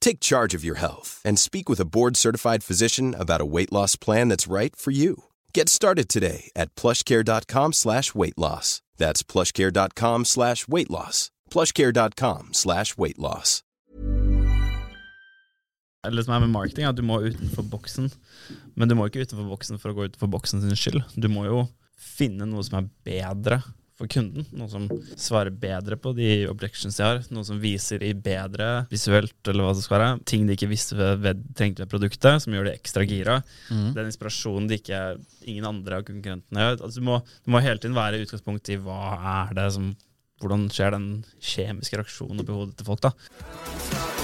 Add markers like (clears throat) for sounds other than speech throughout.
Take charge of your health and speak with a board-certified physician about a weight loss plan that's right for you. Get started today at plushcare.com slash weight loss. That's plushcare.com slash weight loss. plushcare.com slash weight loss. Det som er med marketing, er at du må utenfor boksen. Men du må ikke utenfor boksen for å gå utenfor boksen sin skyld. Du må jo finne noe som er bedre for kunden. Noe som svarer bedre på de objections de har. Noe som viser i bedre visuelt, eller hva det skal være. Ting de ikke visste ved, ved, trengte ved produktet, som gjør de ekstra gira. Mm. Den inspirasjonen de ikke, ingen andre av konkurrentene gjør. Altså, du, må, du må hele tiden være i utgangspunkt i hva er det som Hvordan skjer den kjemiske reaksjonen oppi hodet til folk, da.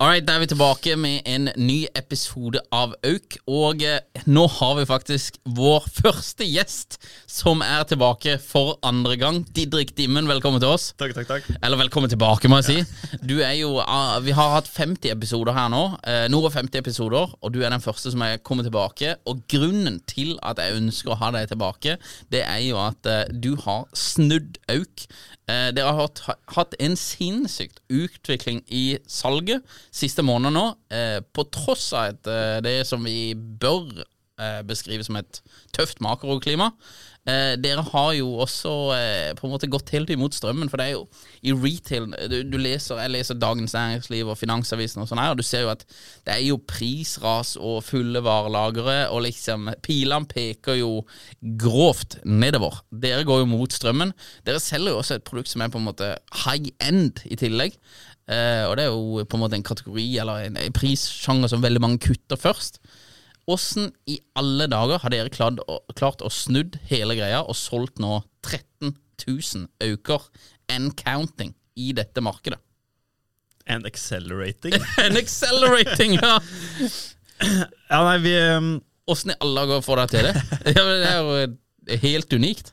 Alright, Da er vi tilbake med en ny episode av Auk. Og eh, nå har vi faktisk vår første gjest som er tilbake for andre gang. Didrik Dimmen, velkommen til oss. Takk, takk, takk. Eller velkommen tilbake, må jeg si. (laughs) Du er jo, ah, Vi har hatt 50 episoder her nå. Eh, nå er 50 episoder, og du er den første som er kommet tilbake. Og grunnen til at jeg ønsker å ha deg tilbake, det er jo at eh, du har snudd Auk. Eh, dere har hatt, hatt en sinnssykt utvikling i salget siste måned nå, eh, på tross av et, eh, det som vi bør eh, beskrive som et tøft makroklima. Eh, dere har jo også eh, på en måte gått helt imot strømmen, for det er jo i retail du, du leser, Jeg leser Dagens Næringsliv og Finansavisen og sånn her, og du ser jo at det er jo prisras og fulle varelagre, og liksom pilene peker jo grovt nedover. Dere går jo mot strømmen. Dere selger jo også et produkt som er på en måte high end i tillegg. Eh, og det er jo på en måte en kategori eller en, prissjanger som veldig mange kutter først. Åssen i alle dager har dere klart, å- klart å snudd hele greia og solgt nå 13 000 øker and counting i dette markedet? And accelerating. (laughs) and accelerating, ja! ja, nei, vi um, i alle dager får dere til det? Ja, det er jo helt unikt.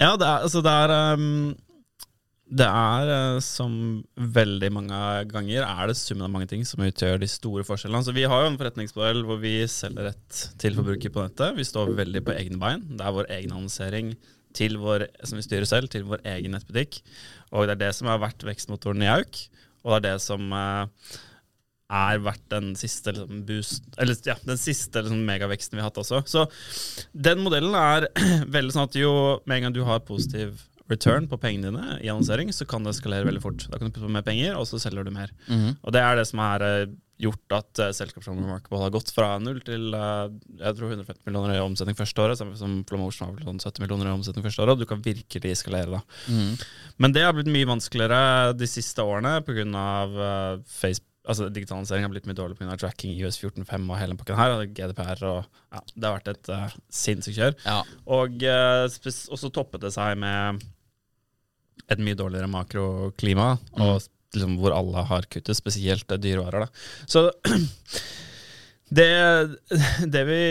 Ja, det er, altså det er um, Det er, eh, som veldig mange ganger, er det summen av mange ting som utgjør de store forskjellene. Så Vi har jo en forretningsmodell hvor vi selger rett til forbruker på nettet. Vi står veldig på egne bein. Det er vår egen annonsering til vår, som vi styrer selv, til vår egen nettbutikk. Og det er det som har vært vekstmotoren i Auk, og det er det som eh, er verdt den siste liksom, boost Eller ja, den siste liksom, megaveksten vi har hatt også. Så den modellen er (clears throat) veldig sånn at jo med en gang du har positiv return på pengene dine i annonsering, så kan det eskalere veldig fort. Da kan du putte på mer penger, og så selger du mer. Mhm. Og det er det som har eh, gjort at uh, selskapet Remarkable har gått fra null til uh, jeg tror 150 millioner i omsetning første året, som, som Flomotion har vel sånn 70 millioner i omsetning første året, og du kan virkelig eskalere da. Mhm. Men det har blitt mye vanskeligere de siste årene pga. Uh, Facebook. Altså Digitalisering har blitt mye dårlig pga. tracking i US 14.5 og hele pakken her. Og GDPR og ja, Det har vært et uh, sinnssykt kjør. Ja. Og uh, så toppet det seg med et mye dårligere makroklima, og liksom hvor alle har kuttet, spesielt dyrevarer. Da. Så (clears throat) det, det vi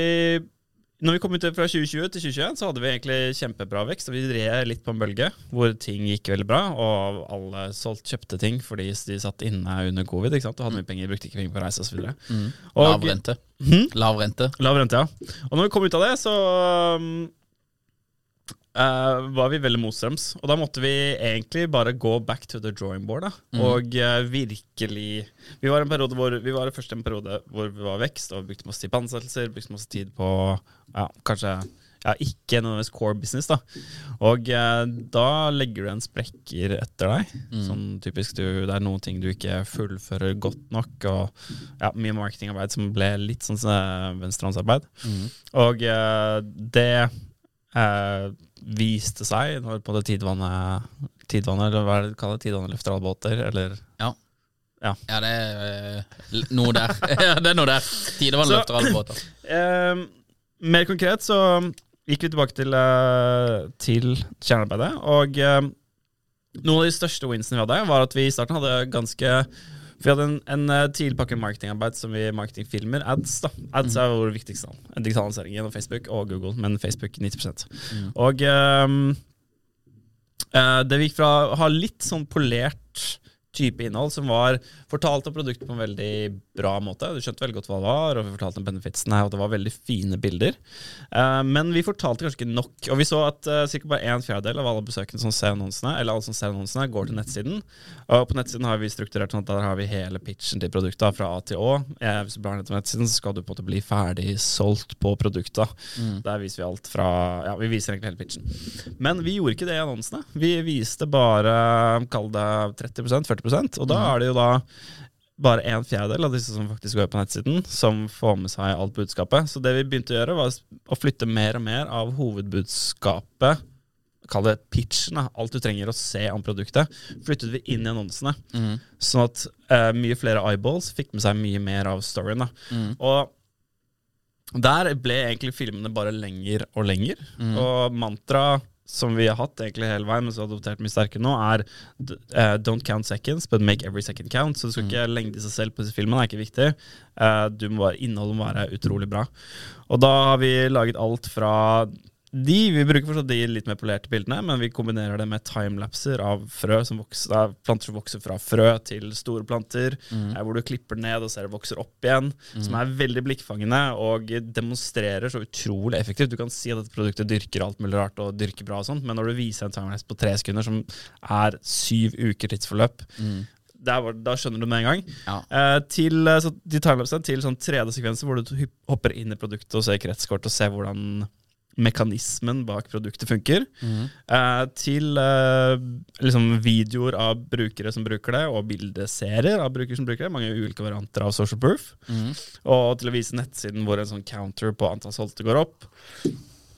når vi kom ut fra 2020 til 2021, så hadde vi egentlig kjempebra vekst. og Vi red litt på en bølge hvor ting gikk veldig bra, og alle solgt, kjøpte ting fordi de satt inne under covid. ikke sant? Og hadde mye penger, brukte ikke penger på reise osv. Mm. Og- Lav rente. Mhm. Lav rente. Lav rente, ja. Og når vi kom ut av det, så um, eh, var vi veldig motstrøms. Og da måtte vi egentlig bare gå back to the drawing board. Da. Og uh, virkelig Vi var en periode hvor Vi var først en periode hvor vi var vekst og brukte masse tid på ansettelser, brukte masse tid på ja, kanskje ja, ikke nødvendigvis core business. da Og eh, da legger du en sprekker etter deg. Sånn typisk du, Det er noen ting du ikke fullfører godt nok, og ja, mye marketingarbeid som ble litt sånn venstrehåndsarbeid. Mm. Og eh, det eh, viste seg når på det tidvannet Tidvannet, eller hva er det du kaller det? Tidvannet løfter alle båter, eller Ja. Ja. Ja, det er eh, noe der. (laughs) ja, det er noe der. Tidevann løfter alle båter. (clears throat) Eh, mer konkret så gikk vi tilbake til, eh, til kjernearbeidet, og eh, noen av de største winsene vi hadde, var at vi i starten hadde ganske Vi hadde en, en tidlig pakke marketingarbeid som vi marketingfilmer, ads. da Ads er vår viktigste navn. En Digitalisering gjennom Facebook og Google, men Facebook 90 Og um, eh, det vi gikk fra å ha litt sånn polert type innhold som var fortalt om produktet på en veldig bra måte. Du skjønte veldig godt hva det var, og vi fortalte om benefitsene, og det var veldig fine bilder. Uh, men vi fortalte kanskje ikke nok, og vi så at uh, ca. bare en fjerdedel av alle besøkende som ser annonsene, eller alle som ser annonsene, går til nettsiden. Og på nettsiden har vi strukturert sånn at der har vi hele pitchen til produktet fra A til Å. Eh, hvis du blar ned til nettsiden, så skal du på en måte bli ferdig solgt på produktet. Der viser vi alt fra Ja, vi viser egentlig hele pitchen. Men vi gjorde ikke det i annonsene. Vi viste bare, kall det 30% 40% og da er det jo da bare en fjerdedel av disse som faktisk går på nettsiden, som får med seg alt budskapet. Så det vi begynte å gjøre, var å flytte mer og mer av hovedbudskapet Kall det pitchen, alt du trenger å se om produktet, flyttet vi inn i annonsene. Sånn at uh, mye flere eyeballs fikk med seg mye mer av storyen. Da. Og der ble egentlig filmene bare lenger og lenger. Og mantra som vi har hatt egentlig hele veien, men som har adoptert mye sterkere nå, er eh, don't count seconds, but make every second count. Så du skal ikke lengde i seg selv på disse filmene, det er ikke viktig. Uh, du må bare, innholdet må være utrolig bra. Og da har vi laget alt fra de, Vi bruker fortsatt de litt mer polerte bildene, men vi kombinerer det med timelapser av frø som vokser, av planter som vokser fra frø til store planter, mm. hvor du klipper ned og ser det vokser opp igjen, som er veldig blikkfangende og demonstrerer så utrolig effektivt. Du kan si at dette produktet dyrker alt mulig rart og dyrker bra og sånt, men når du viser en timelapse på tre sekunder som er syv uker tidsforløp, der var, da skjønner du det med en gang. Ja. Eh, til, eh, så, de timelapsene til sånn 3D-sekvenser hvor du hopper inn i produktet og ser kretskort og ser hvordan mekanismen bak produktet funker, eh, til eh, liksom videoer av brukere som bruker det, og bildeserier av brukere som bruker det. Mange ulike varianter av social proof. Og til å vise nettsiden hvor en sånn counter på antall solgte går opp.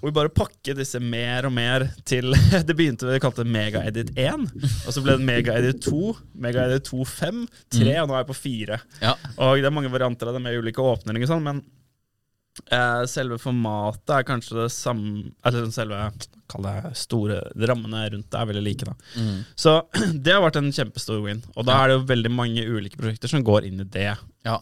Og vi bare pakket disse mer og mer til (laughs) Det begynte vi kalte Megaedit 1, og så ble det Megaedit 2, Megaedit 2 5, 3, og nå er jeg på 4. Ja. Og det er mange varianter av det med ulike åpninger og sånn, men selve formatet er kanskje det samme Eller selve Kall det store rammene rundt det er veldig like, da. Så (clears throat) det har vært en kjempestor win. Og da er det jo veldig mange ulike prosjekter som går inn i det. Ja.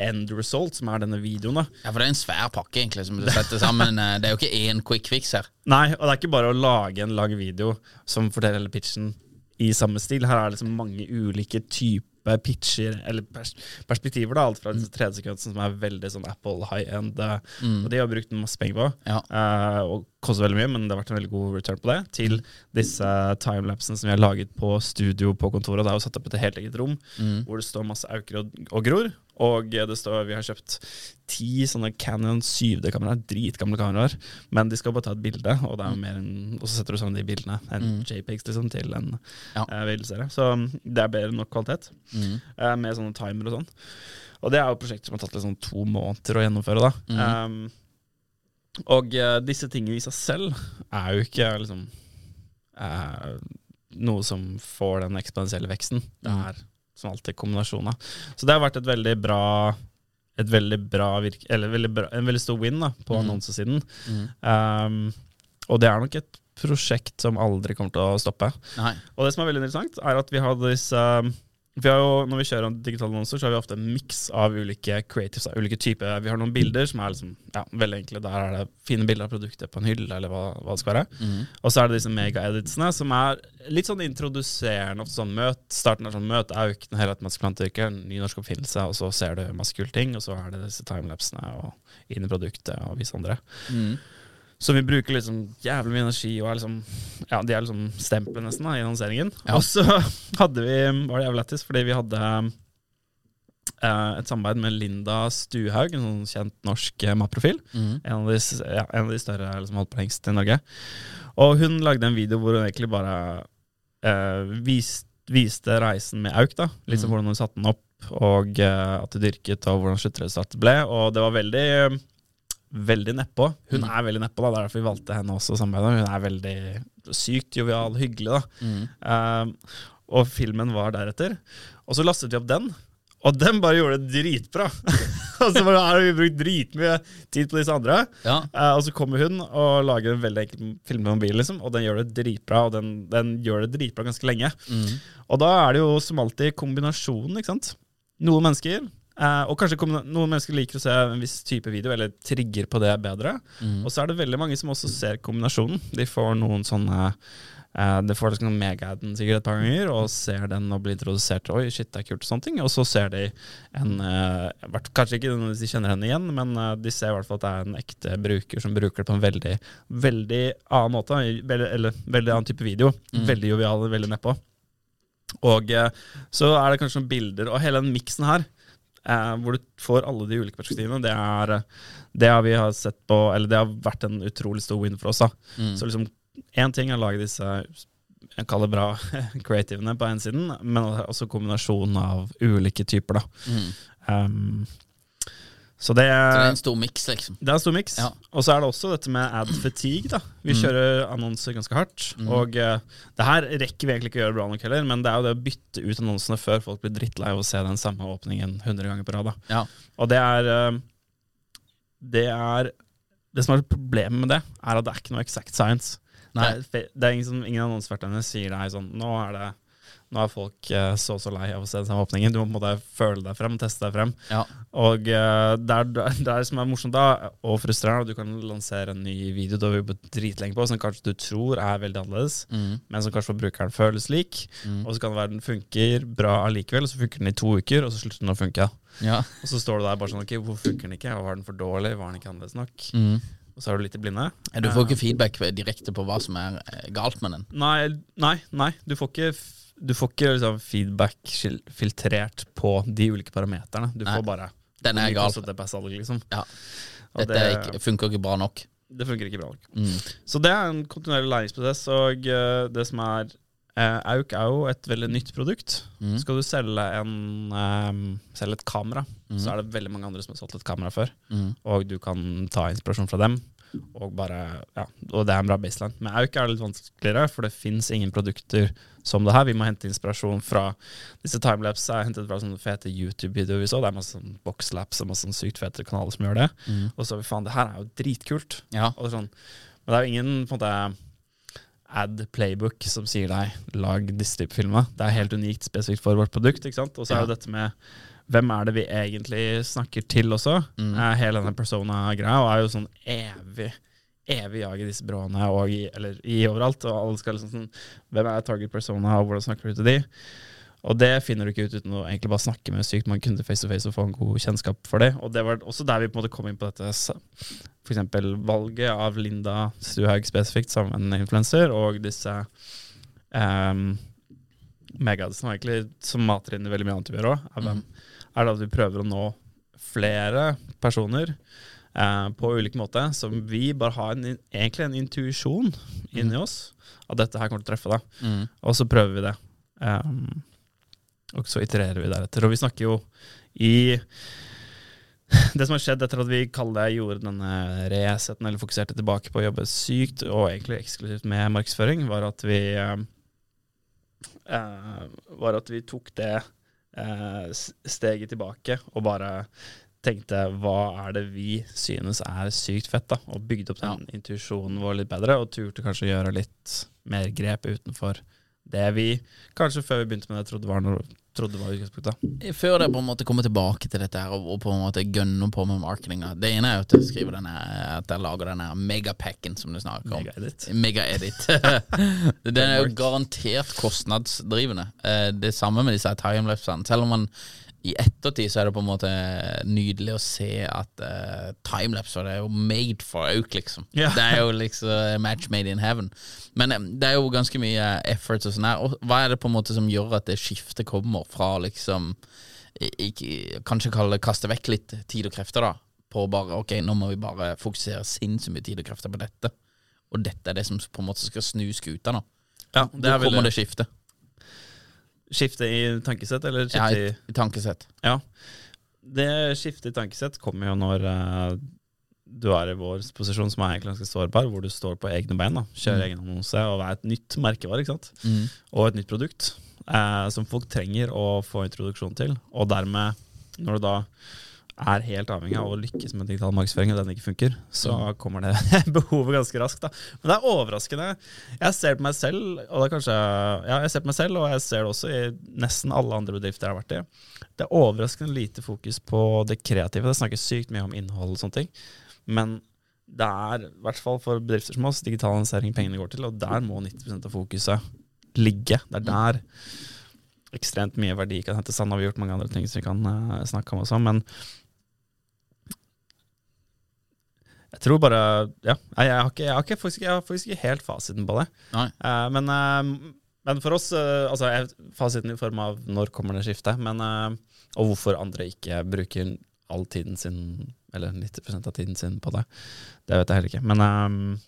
End result, som er denne videoen, da. ja, for det er en svær pakke egentlig som du setter sammen. Eh, Det er jo ikke én quick fix her. Nei, og det er ikke bare å lage en lang video som forteller hele pitchen i samme stil. Her er det liksom mange ulike typer pitcher, eller pers perspektiver. da, Alt fra disse 3D-sekvensene som er veldig sånn Apple high end. mm. Og de har brukt masse penger på. Ja. Uh, og koster veldig mye, men det har vært en veldig god return på det. Til disse timelapsene som vi har laget på studio på kontoret. Det er jo satt opp et helt eget rom hvor det står masse auker og, og gror. Og det står, vi har kjøpt ti sånne Canon 7D-kameraer, dritgamle kameraer. Men de skal bare ta et bilde, og, det mer en, og så setter du sammen de bildene, en JPEGs liksom, til en Ja. uh, bildeserie. Så det er bedre nok kvalitet, eh, med sånne timer og sånn. Og det er jo et prosjekt som har tatt liksom to måneder å gjennomføre. da. Um, og uh, disse tingene i seg selv er jo ikke liksom eh, noe som får den eksponentielle veksten. Det er som alltid kombinasjoner. Så det har vært et veldig bra et veldig bra virke, eller veldig bra, en veldig stor win da, på annonsesiden. Um, og det er nok et prosjekt som aldri kommer til å stoppe. Nei. Og det som er veldig interessant, er at vi har disse vi jo, Når vi kjører digitale annonser, så har vi ofte en miks av ulike creatives. av ulike typer. Vi har noen bilder som er liksom, ja, veldig enkle. Der er det fine bilder av produktet på en hylle, eller hva, hva det skal være. Og så er det disse mega-editsene, som er litt sånn introduserende. Ofte sånn møt, Starten er sånn møt auk, den helautomatiske plantedyrker, en ny norsk oppfinnelse, og så ser du masse kule ting, og så er det disse timelapsene og inn i produktet og vise andre. Som vi bruker liksom jævlig mye energi og er liksom Ja, de er liksom stempelet nesten da, i annonseringen. Ja. Og så (laughs) hadde vi Var det jævlig lættis, fordi vi hadde eh, et samarbeid med Linda Stuhaug, en sånn kjent norsk eh, matprofil. Mm. En, av de, ja, en av de større liksom, holdt på lengst i Norge. Og hun lagde en video hvor hun egentlig bare eh, vis, viste reisen med Auk. da Liksom mm. Hvordan hun satte den opp, og eh, at det dyrket, og hvordan sluttresultatet ble. Og det var veldig Veldig nedpå. Hun mm. er veldig nedpå, da. det er derfor vi valgte henne også. å samarbeide. Hun er veldig sykt jovial, hyggelig. da Mm. Eh, og filmen var deretter. Og så lastet vi opp den, og den bare gjorde det dritbra. (laughs) og så bare har vi brukt dritmye tid på disse andre. Ja. Uh, og så kommer hun og lager en veldig enkel film med mobil, liksom, og den gjør det dritbra. Og den, den gjør det dritbra ganske lenge. Mm. Og da er det jo som alltid kombinasjonen, ikke sant. Noen mennesker eh, og kanskje noen mennesker liker å se en viss type video, eller trigger på det bedre. Mm. Og så er det veldig mange som også ser kombinasjonen. De får noen sånne uh, De får liksom mega-aden sikkert et par ganger, og ser den og blir introdusert Oi, shit, det er kult og sånne ting. Og så ser de en uh, Kanskje ikke hvis de kjenner henne igjen, men eh, de ser i hvert fall at det er en ekte bruker som bruker det på en veldig Veldig annen måte. Veldig, eller veldig annen type video. Veldig jovial, veldig nedpå. Og eh, så er det kanskje noen bilder, og hele den miksen her, eh, hvor du får alle de ulike perspektivene, det er eh, det har vi har sett på Eller det har vært en utrolig stor win for oss. da Mm. Så liksom én ting er å lage disse jeg kaller det bra (laughs) creativene på ene siden, men også kombinasjonen av ulike typer. da Mm. um, Så det Så det er en stor miks, liksom. det er en stor miks. Ja. Og så er det også dette med ad fatigue. da Vi Mm. kjører annonser ganske hardt. Mm. Og uh, det her rekker vi egentlig ikke å gjøre bra nok heller, men det er jo det å bytte ut annonsene før folk blir drittlei av å se den samme åpningen 100 ganger på rad. da Ja. Og det er uh, Det er Det som er problemet med det, er at det er ikke noe exact science. Det er, det er ingen, som, ingen annonseverktøyene sier deg sånn Nå er det Nå er folk eh, så så lei av å se den samme åpningen. Du må måte føle deg frem, teste deg frem. Ja. Og eh, det, er, det som er morsomt da, og frustrerende, at du kan lansere en ny video du har jobbet dritlenge på, som kanskje du tror er veldig annerledes, mm. men som kanskje for brukeren føles lik. Mm. Og så kan det være den funker bra allikevel, og så funker den i to uker, og så slutter den å funke. Ja. Og så står du der bare sånn Ok, hvorfor funker den ikke? Var den for dårlig? Var den ikke annerledes nok? Mm. Og så er du litt i blinde. Du får ikke feedback direkte på hva som er eh, galt med den. Nei, nei, nei. Du får ikke, du får ikke liksom, feedback filtrert på de ulike parameterne. Du Nei. får bare Den er gal. Det passer liksom. Ja. Dette det, ikke, funker ikke bra nok. det funker ikke bra nok. Mm. Så det er en kontinuerlig læringsprosess, og uh, det som er uh, Auk er jo et veldig nytt produkt. Mm. Skal du selge, en, um, selge et kamera, Mm. så er det veldig mange andre som har solgt et kamera før. Mm. og du kan ta inspirasjon fra dem. Og bare, ja, og det er en bra baseline. Med Auk er det litt vanskeligere, for det fins ingen produkter som det her. Vi må hente inspirasjon fra Disse timelapse er hentet fra sånne fete YouTube-videoer vi så. Det er masse sånn boxlaps og masse sånn sykt fete kanaler som gjør det. Mm. Og så vi faen, det her er jo dritkult. Ja. Og sånn. Men det er jo ingen på en måte ad playbook som sier deg lag disse type filmer. Det er helt unikt spesifikt for vårt produkt. ikke sant? Og så er Ja. jo dette med hvem er det vi egentlig snakker til også. Mm. Eh, hele denne persona-greia og er jo sånn evig evig jag i disse byråene og i, eller i overalt. Og alle skal liksom sånn Hvem er target persona, og hvordan snakker du til de? Og det finner du ikke ut uten å egentlig bare snakke med sykt mange kunder face to face og få en god kjennskap for det. Og det var også der vi på en måte kom inn på dette f.eks. valget av Linda Stuhaug spesifikt sammen en influenser, og disse um, egentlig som mater inn i veldig mye annet vi gjør òg, er, hvem- er det at vi prøver å nå flere personer eh, på ulike måter, som vi bare har en, egentlig en intuisjon inni oss at dette her kommer til å treffe deg. Mm. Og så prøver vi det. Um, og så itererer vi deretter. Og vi snakker jo i (laughs) Det som har skjedd etter at vi kaller det gjorde denne reseten, eller fokuserte tilbake på å jobbe sykt og egentlig eksklusivt med markedsføring, var at vi um, eh, Var at vi tok det steget tilbake og bare tenkte hva er det vi synes er sykt fett, da? Og bygde opp den intuisjonen vår litt bedre, og turte kanskje å gjøre litt mer grep utenfor det vi kanskje før vi begynte med det, trodde var, noe, trodde var utgangspunktet. Før det på en måte kommer tilbake til dette her og, og på en måte gønner på med marketinga Det ene er jo at jeg skriver denne At jeg lager denne megapacken som du snakker om. Mega-edit. Mega-edit. (laughs) Den er jo garantert kostnadsdrivende. Eh, Det samme med disse timelapsene. Selv om man i ettertid så er det på en måte nydelig å se at uh, timelapse det er jo made for auk, liksom. Ja. Det er jo liksom match made in heaven. Men um, det er jo ganske mye effort og sånn her. Og hva er det på en måte som gjør at det skiftet kommer fra liksom ikke, Kanskje kalle det kaste vekk litt tid og krefter, da. På bare ok, nå må vi bare fokusere sinnssykt mye tid og krefter på dette. Og dette er det som på en måte skal snu skuta nå. Ja, det Hvor kommer det skiftet? Skifte i tankesett, eller skifte i, Ja, i tankesett. Ja. Det skiftet i tankesett kommer jo når uh, du er i vår posisjon, som er egentlig ganske sårbar, hvor du står på egne bein. da Kjører Mm. egen annonse og er et nytt merkevare, ikke sant? og et nytt produkt eh, som folk trenger å få introduksjon til. Og dermed, når du da er helt avhengig av å lykkes med digital markedsføring, og den ikke funker, så Mm. kommer det (laughs) behovet ganske raskt. da Men det er overraskende. Jeg ser på meg selv, og det kanskje Ja, jeg ser på meg selv, og jeg ser det også i nesten alle andre bedrifter jeg har vært i. Det er overraskende lite fokus på det kreative. Det snakkes sykt mye om innhold og sånne ting. Men det er, i hvert fall for bedrifter som oss, digitalisering pengene går til, og der må 90% av fokuset ligge. Det er der ekstremt mye verdi kan hentes. Sånn har vi gjort mange andre ting som vi kan eh, snakke om også, men jeg tror bare Ja, jeg, har, ikke, jeg, har, ikke, faktisk, jeg har faktisk ikke helt fasiten på det. Eh, men, uh, men for oss uh, Altså jeg, fasiten i form av når kommer det skiftet, men, og hvorfor andre ikke bruker all tiden sin, eller 90% av tiden sin på det, det vet jeg heller ikke. Men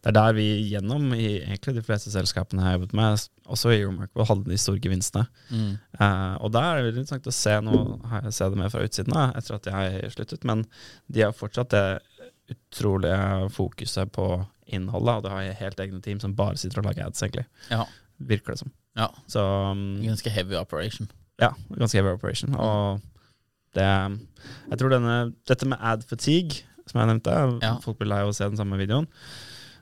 det er der vi gjennom i egentlig de fleste selskapene jeg har jobbet med, også i Remarkable, hadde de store gevinstene. Mm. Uh, og der er det veldig interessant å se Nå har jeg sett det mer fra utsiden da, etter at jeg sluttet, men de har fortsatt det utrolige fokuset på innholdet, og du har helt egne team som bare sitter og lager ads, egentlig. Ja. Virker det som. ja. Så um, Ganske heavy operation. ja, ganske heavy operation. Og det Jeg tror denne, dette med ad fatigue, som jeg nevnte, Ja. folk blir lei av å se den samme videoen,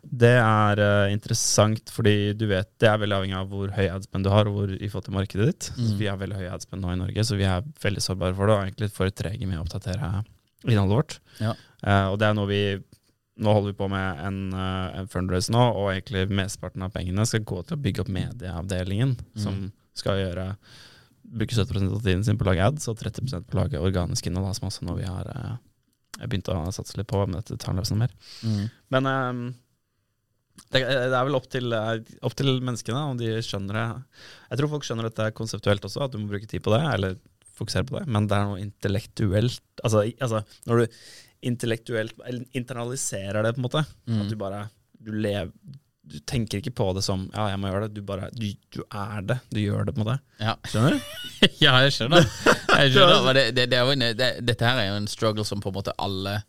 det er uh, interessant fordi du vet det er veldig avhengig av hvor høy adspend du har, og hvor i forhold til markedet ditt. Mm. vi har veldig høy adspend nå i Norge, så vi er veldig sårbare for det, og egentlig for trege med å oppdatere innholdet vårt. Ja. Eh, og det er noe vi Nå holder vi på med en, eh, en fundraise nå, og egentlig mesteparten av pengene skal gå til å bygge opp medieavdelingen, Mm. som skal gjøre bruke 70 av tiden sin på å lage ads, og 30% på å lage organisk innhold, som også noe vi har eh, begynt å satse litt på, men dette tar noe mer. Mm. Men um, det, det er vel opp til, opp til menneskene om de skjønner det. Jeg tror folk skjønner dette konseptuelt også, at du må bruke tid på det, eller fokusere på det, men det er noe intellektuelt Altså, altså når du intellektuelt eller internaliserer det, på en måte, Mm. at du bare du lever du tenker ikke på det som 'ja, jeg må gjøre det', du bare du, du er det. Du gjør det, på en måte. Ja. Skjønner du? (laughs) ja, jeg skjønner. Jeg skjønner. (laughs) Det, det, det en, det, dette her er jo en struggle som på en måte alle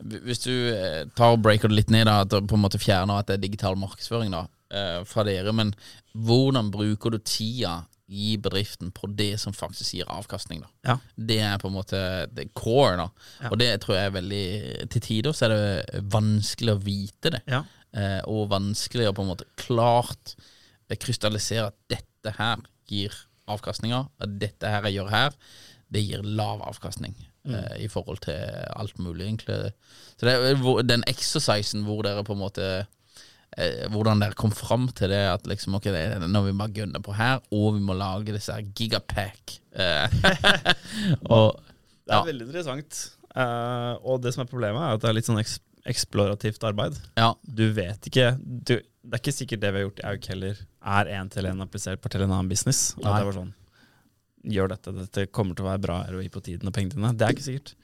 Hvis du eh, tar og breaker det litt ned, da, at du på en måte fjerner at det er digital markedsføring da, eh, fra dere, men hvordan bruker du tida i bedriften på det som faktisk gir avkastning? da? Ja. Det er på en måte det core, da. Ja. Og det tror jeg er veldig Til tider så er det vanskelig å vite det. Ja. eh, og vanskelig å på en måte klart krystallisere at dette her gir avkastninger, at dette her jeg gjør her, det gir lav avkastning eh, i forhold til alt mulig, egentlig. Så det er den exercisen hvor dere på en måte Hvordan dere kom fram til det at liksom, ok, det er når vi bare gønner på her, og vi må lage disse her gigapack. (laughs) og, ja. Det er veldig interessant. Uh, og det som er problemet, er at det er litt sånn eks eksplorativt arbeid. ja, Du vet ikke du, Det er ikke sikkert det vi har gjort i Auk heller, er én til én applisert på til en annen business. At det var sånn Gjør dette, dette kommer til å være bra ROI på tiden og pengene dine. Det er ikke sikkert.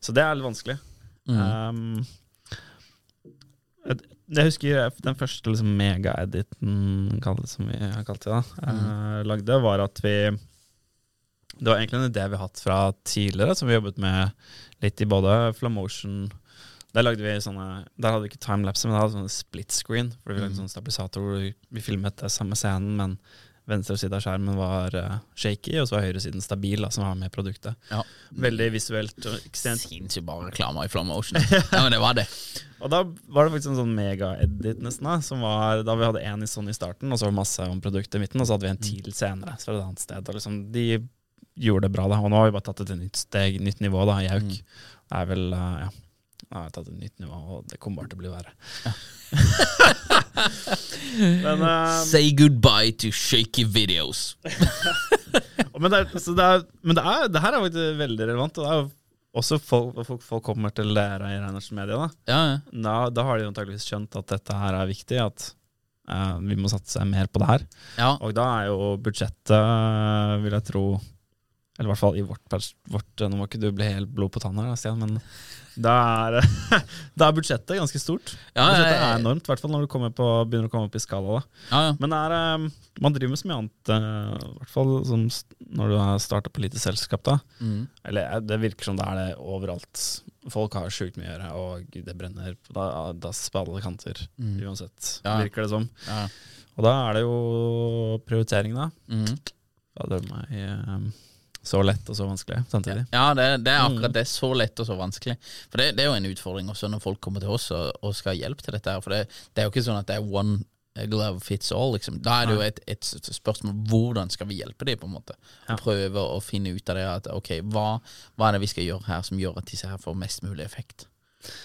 Så det er litt vanskelig. mm, Um, jeg, husker den første liksom, mega-editen, som vi har kalt det, da, eh, lagde, var at vi Det var egentlig en idé vi har hatt fra tidligere, som vi jobbet med litt i både Flamotion Der lagde vi sånne Der hadde vi ikke timelapse, men det hadde vi sånne split screen. Fordi vi lagde sånn stabilisator hvor vi filmet det samme scenen, men venstre side av skjermen var eh, shaky, og så var høyre siden stabil, da, som var med produktet. ja. Veldig visuelt Sinnssykt bare reklame i Flamotion. ja, men det var det. (laughs) Og da var det faktisk en sånn mega-edit nesten, da, som var da vi hadde en i sånn i starten, og så var det masse om produktet i midten, og så hadde vi en til senere fra et annet sted. Og liksom, de gjorde det bra, da. Og nå har vi bare tatt det til nytt steg, nytt nivå, da, i Auk. Det er vel, eh, ja Nå har jeg tatt et nytt nivå, og det kommer bare til å bli verre. (laughs) Men, eh, Say goodbye to shaky videos. (laughs) Men, det, så det, er, men det, er, det her er faktisk veldig relevant. Og det er jo også folk, folk, folk kommer til læra i Reinertsen Media. Da. Ja, ja. Da, da har de antakeligvis skjønt at dette her er viktig, at uh, vi må satse mer på det her. ja. Og da er jo budsjettet, eh, vil jeg tro Eller i hvert fall i vårt, vårt Nå må ikke du bli helt blod på tanna, Stian, men da er, (laughs) da er budsjettet ganske stort. Ja, budsjettet er enormt, i hvert fall når du på, begynner å komme opp i skala. Ja, ja. Men er, eh, man driver med så mye annet, eh, i hvert fall som når du har starta på lite selskap. da. Mm. Eller eh, det virker som det er det overalt. Folk har sjukt mye å gjøre, og det brenner på da- dass på alle kanter. Mm. Uansett, virker det som. Ja. Og da er det jo prioritering, da. Mm. Da er meg eh, så lett og så vanskelig samtidig. Ja, det, det er Mm. akkurat det. Så lett og så vanskelig. For det, det er jo en utfordring også når folk kommer til oss og, og skal ha hjelp til dette. her For det, det er jo ikke sånn at det er one glove fits all. Liksom. Da er det jo et, et spørsmål hvordan skal vi hjelpe dem, på en måte. Ja. Prøve å finne ut av det at ok, hva, hva er det vi skal gjøre her som gjør at disse her får mest mulig effekt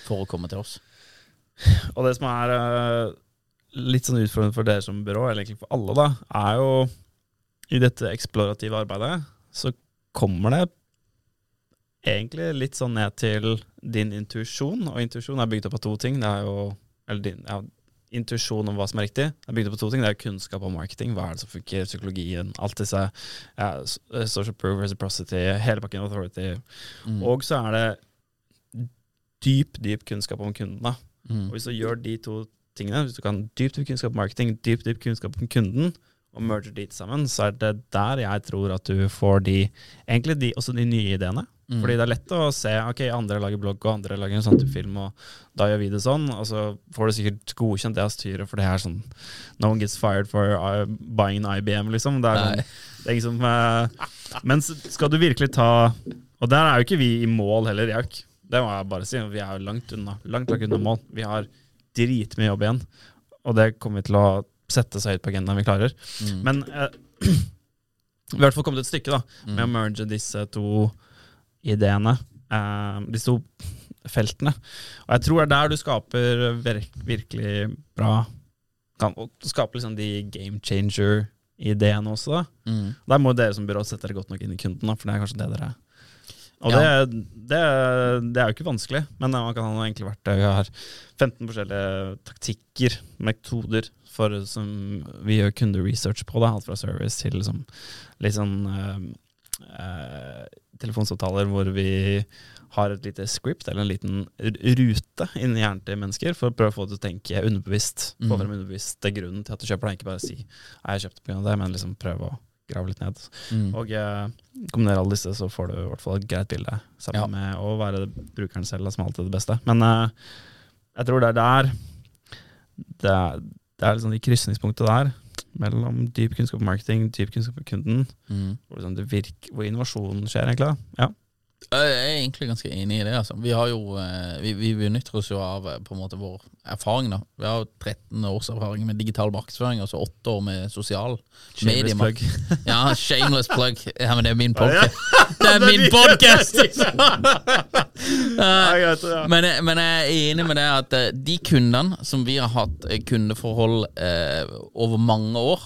for å komme til oss. Og det som er eh, litt sånn utfordrende for dere som byrå, eller egentlig for alle, da, er jo i dette eksplorative arbeidet, så kommer det egentlig litt sånn ned til din intuisjon. Og intuisjon er bygd opp av to ting. Det er jo Eller din ja, intuisjon om hva som er riktig. Det er bygd opp av to ting. Det er kunnskap om marketing. Hva er det som funker? Psykologien. Alt disse ja, social proof, reciprocity, hele pakken authority. Mm. Og så er det dyp, dyp kunnskap om kundene. Mm. Og hvis du gjør de to tingene, hvis du kan dyp, dyp kunnskap om marketing, dyp, dyp kunnskap om kunden, og merger de sammen, så er det der jeg tror at du får de, egentlig de, også de nye ideene. Mm. Fordi det er lett å se, ok, andre lager blogg, og andre lager en sånn type film, og da gjør vi det sånn, og så får du sikkert godkjent det av styret, for det er sånn, no one gets fired for uh, buying an IBM, liksom. Det er, sånn, det er liksom uh, men skal du virkelig ta, og der er jo ikke vi i mål heller, er ikke, det må jeg bare si, vi er jo langt unna, langt langt unna mål. Vi har dritmye jobb igjen, og det kommer vi til å sette så høyt på agendaen vi klarer. Mm. Men eh, (clears throat) vi har i hvert fall kommet et stykke da, med å Mm. merge disse to ideene, eh, disse to feltene. Og jeg tror det er der du skaper vir virkelig bra kan, og skape liksom de game changer-ideene også. da. Mm. Der må dere som byrå sette dere godt nok inn i kunden, da, for det er kanskje det dere er. Og Ja. det, det, det er jo ikke vanskelig, men man kan ha enkle verktøy. Vi har 15 forskjellige taktikker, metoder, for, som vi gjør kunderesearch på. Da, alt fra service til liksom, litt sånn uh, telefonsamtaler hvor vi har et lite script eller en liten rute inni hjernen til mennesker for å prøve å få det til å tenke underbevisst. Få Mhm. frem underbevisst det er grunnen til at du kjøper det. Ikke bare si 'jeg kjøpte av det', men liksom prøve å grave litt ned. Mm. Og eh, kombinere alle disse, så får du i hvert fall et greit bilde. Sammen Ja. med å være brukeren selv, som alltid er det beste. Men eh, jeg tror det er der Det er, det er liksom de krysningspunktet der, mellom dyp kunnskap om marketing, dyp kunnskap om kunden, Mm. hvor, liksom det virker, hvor innovasjonen skjer, egentlig. Ja. Jeg er egentlig ganske enig i det. Altså. Vi, har jo, eh, vi, vi benytter oss jo av eh, på en måte vår erfaring. da Vi har jo 13 års erfaring med digital markedsføring og så 8 år med sosial Shameless mediemark- plug. (laughs) Ja, shameless plug. Ja, men det er min podcast. (laughs) Det er min podcast! (laughs) men, jeg- men jeg er enig med det at eh, de kundene som vi har hatt eh, kundeforhold eh, over mange år,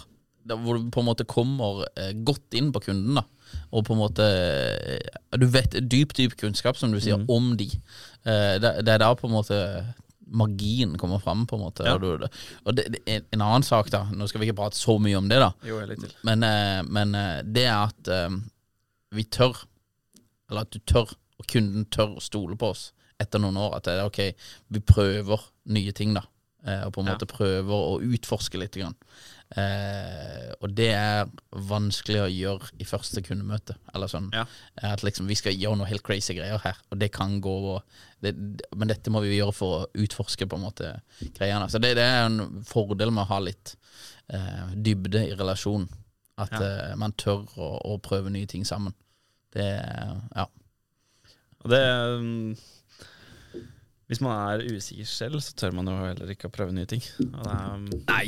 hvor du på en måte kommer eh, godt inn på kunden, da og på en måte eh, Du vet dyp, dyp kunnskap, som du sier, Mm. om de. Eh, det, det er da på en måte magien kommer fram, på en måte. Ja. Og, det, det, en- en annen sak, da Nå skal vi ikke prate så mye om det, da. Jo. Men, eh, men det er at vi tør, eller at du tør, og kunden tør å stole på oss etter noen år. At det er ok, vi prøver nye ting, da. Og på en Ja. måte prøver å utforske litt. Grann. Eh, og det er vanskelig å gjøre i første kundemøte. Eller sånn Ja. At liksom vi skal gjøre noe helt crazy greier her, og det kan gå det, Men dette må vi gjøre for å utforske på en måte greiene. Så det, det er en fordel med å ha litt eh, dybde i relasjonen. At Ja. eh, man tør å, å prøve nye ting sammen. Det Ja. Og det um Hvis man er usikker selv, så tør man jo heller ikke å prøve nye ting. Og det er, um... Nei.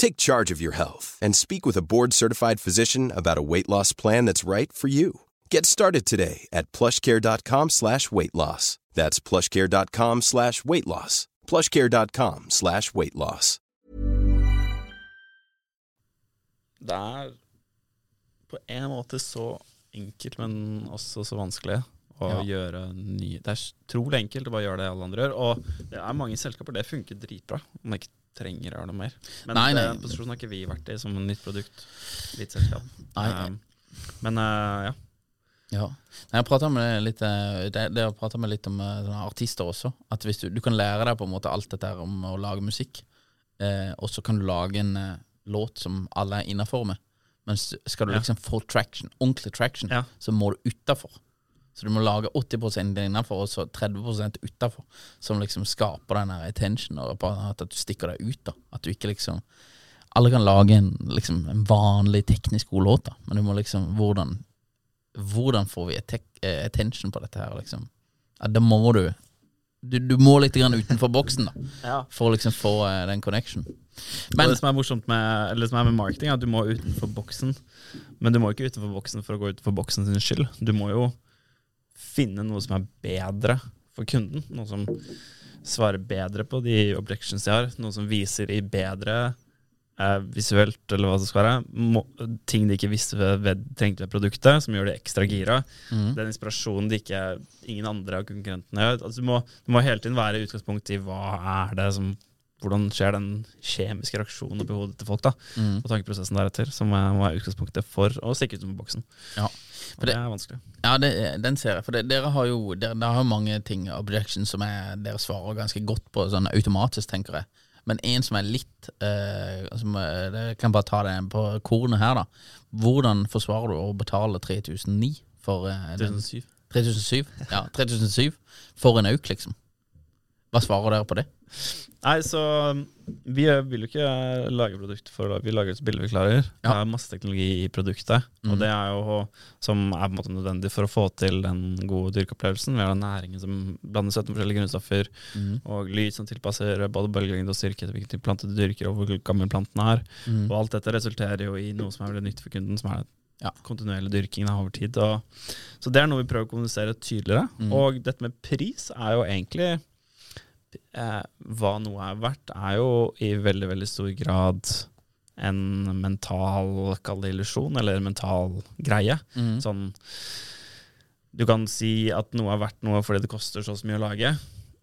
Take charge of your health and speak with a board-certified physician about a weight loss plan that's right for you. Get started today at plushcare.com slash weight loss. That's plushcare.com slash weight loss. plushcare.com slash weight loss. Det er på en måte så enkelt, men også så vanskelig å Ja. gjøre nye Det er trolig enkelt å bare gjøre det alle andre gjør. Og det er mange selskaper det funker dritbra. Om det ikke trenger å gjøre noe mer. Men Nei, nei. den posisjonen har ikke vi vært i som en nytt produkt. Litt selskap. Nei. nei. men uh, ja. Ja. Jeg prata med litt eh, Det, det med litt om eh, artister også. At du, du kan lære deg på en måte alt dette om å lage musikk, eh, og så kan du lage en eh, låt som alle er innafor med. Men skal du Ja. liksom få traction, ordentlig traction, Ja. så må du utafor. Så du må lage 80 innenfor og så 30% utafor, som liksom skaper den attention, og at du stikker deg ut. da At du ikke liksom Alle kan lage en, liksom, en vanlig teknisk god låt, da men du må liksom Hvordan hvordan får vi eh, attention på dette her, liksom? Ja, da må du du, du må litt grann utenfor boksen, da, (laughs) for å liksom få uh, den connection. Men, det som er morsomt med, eller som er med marketing, er at du må utenfor boksen. Men du må ikke utenfor boksen for å gå utenfor boksen sin skyld. Du må jo finne noe som er bedre for kunden. Noe som svarer bedre på de objections de har. Noe som viser i bedre eh, visuelt, eller hva det skal være. Må, ting de ikke visste ved, trengte ved produktet, som gjør de ekstra gira. Mm. Den inspirasjonen de ikke, ingen andre av konkurrentene gjør. Altså, du, må, du må hele tiden være i utgangspunkt i hva er det som hvordan skjer den kjemiske reaksjonen oppi hodet til folk, da, mm. og tankeprosessen deretter, som må være utgangspunktet for å stikke utenfor boksen. Ja. For det, det- er vanskelig. Ja, det, den ser jeg. For det, dere har jo dere, dere har mange ting, objections, som er, dere svarer ganske godt på, sånn automatisk, tenker jeg. Men en som er litt eh, som, eh, Jeg kan bare ta det på kornet her, da. Hvordan forsvarer du å betale 3009 for eh, den? 2007. 3007? Ja, 3007 for en auk, liksom. Hva svarer dere på det? Nei, så um, vi eh, vil jo ikke lage produkt for Vi lager et bilde vi klarer. Det er masse teknologi i produktet, mm. og det er jo som er på en måte nødvendig for å få til den gode dyrkeopplevelsen. Vi har den næringen som blander 17 forskjellige grunnstoffer, mm. og lyd som tilpasser både bølgelengde og styrke til hvilken plante du dyrker, og hvor gammel planten er. Mm. Og alt dette resulterer jo i noe som er veldig nyttig for kunden, som er Ja. kontinuerlig dyrking over tid. Og, så det er noe vi prøver å kommunisere tydeligere. Mhm. Og dette med pris er jo egentlig eh, Hva noe er verdt, er jo i veldig, veldig stor grad en mental kall det illusjon, eller en mental greie. Mm. Sånn Du kan si at noe er verdt noe fordi det koster så mye å lage.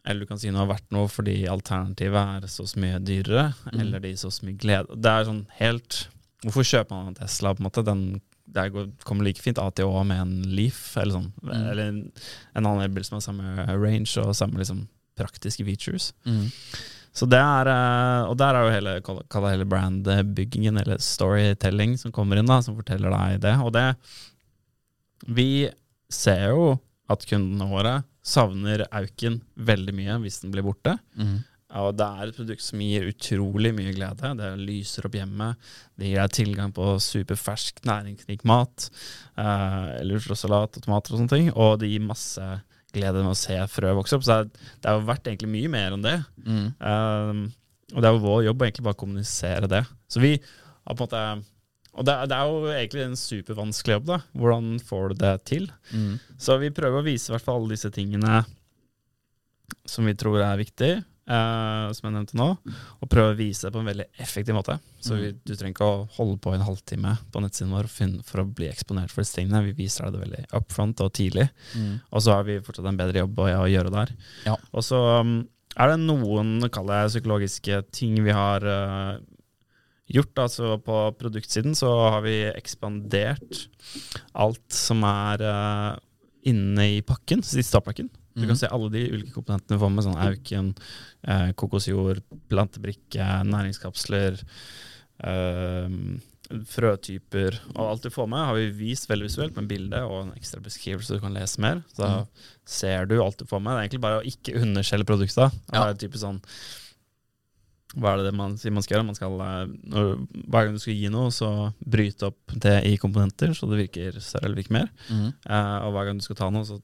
Eller du kan si noe er verdt noe fordi alternativet er så mye dyrere. Mm. Eller det gir så mye glede. Det er sånn helt Hvorfor kjøper man en Tesla? på en måte? Den, det går- kommer like fint A til Å med en Leaf, eller sånn. Mm. Eller en, en annen elbil som har samme range og samme liksom, praktiske features. Mm. Så det er, eh, Og der er jo hele, hele brandbyggingen, eller storytelling, som kommer inn, da, som forteller deg det. Og det Vi ser jo at kundene våre savner Auken veldig mye hvis den blir borte. Mm. Og det er et produkt som gir utrolig mye glede. Det lyser opp hjemmet. Det gir deg tilgang på superfersk, næringsrik mat. Eh, eller salat og tomater og sånne ting. Og det gir masse glede med å se frø vokse opp. Så det har verdt egentlig mye mer enn det. Mm. Um, og det er jo vår jobb å egentlig bare kommunisere det. Så vi har på en måte Og det, det er jo egentlig en supervanskelig jobb, da. Hvordan får du det til? Mm. Så vi prøver å vise i hvert fall alle disse tingene som vi tror er viktig, eh, som jeg nevnte nå, og prøve å vise det på en veldig effektiv måte. Så vi, du trenger ikke å holde på en halvtime på nettsiden vår for, for å bli eksponert for disse tingene. Vi viser deg det veldig up front og tidlig, mm. og så har vi fortsatt en bedre jobb å, å gjøre der. Ja. Og så um, er det noen, kaller jeg, psykologiske ting vi har uh, gjort. Altså på produktsiden så har vi ekspandert alt som er uh, inne i pakken, siste startpakken. Du Mhm. kan se alle de ulike komponentene du får med, sånn auken, eh, kokosjord, plantebrikke, næringskapsler, eh, frøtyper. Og alt du får med, har vi vist veldig visuelt med bilde og en ekstra beskrivelse du kan lese mer. Så Mhm. ser du alt du får med. Det er egentlig bare å ikke underskjelle produktet. Ja. Det er typisk sånn hva er det man sier man skal gjøre? Man skal, eh, hver gang du skal gi noe, så bryte opp det i komponenter, så det virker større eller virker mer. Mm. Uh, og hver gang du skal ta noe, så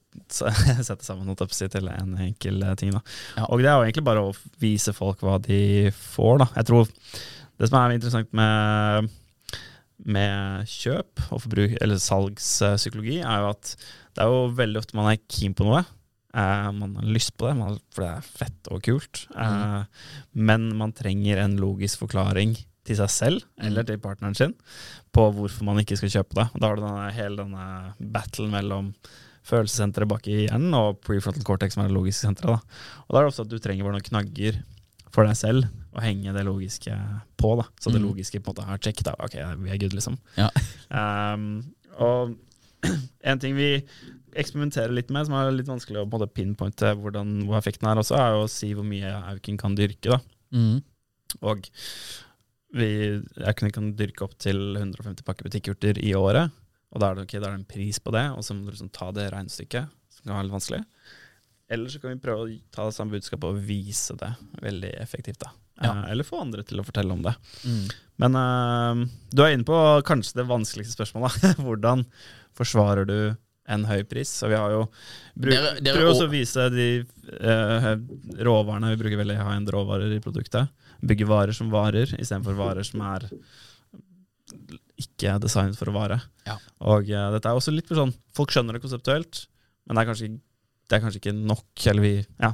(laughs) sette sammen noe til til en enkel eh, ting. Ja. Og det er jo egentlig bare å vise folk hva de får. Da. Jeg tror Det som er interessant med, med kjøp og forbruk, eller salgspsykologi, er jo at det er jo veldig ofte man er keen på noe. Eh, man har lyst på det, man, for det er fett og kult. Eh, Men man trenger en logisk forklaring til seg selv eller til partneren sin på hvorfor man ikke skal kjøpe det. Da har du denne, hele denne battlen mellom følelsessenteret bak i hjernen og prefrontal cortex, som er det logiske senteret. Da. Og da er det ofte at du trenger bare noen knagger for deg selv å henge det logiske på. Da. Så det Mm. logiske på en måte har check. Da. Ok, vi er good, liksom. Ja. (laughs) Um, og (clears throat) en ting vi eksperimenterer litt med, som er litt vanskelig å måte pinpointe hvordan, hvor effekten er også, er å si hvor mye auken kan dyrke. da. Mm. Og vi, auken kan dyrke opp til 150 pakker butikkurter i året. Og da er det, ok, da er det en pris på det, og så må du liksom ta det regnestykket, som kan være litt vanskelig. Eller så kan vi prøve å ta det samme budskapet og vise det veldig effektivt. da. Ja. Eh, eller få andre til å fortelle om det. Mm. Men uh, du er inne på kanskje det vanskeligste spørsmålet. (laughs) Hvordan forsvarer du en høy pris? Så vi har jo også å vise de eh, råvarene. Vi bruker veldig high-end råvarer i produktet. Bygge varer som varer, istedenfor varer som er ikke designet for å vare. Ja. Og eh, dette er også litt for sånn Folk skjønner det konseptuelt, men det er kanskje, det er kanskje ikke nok, eller vi, ja,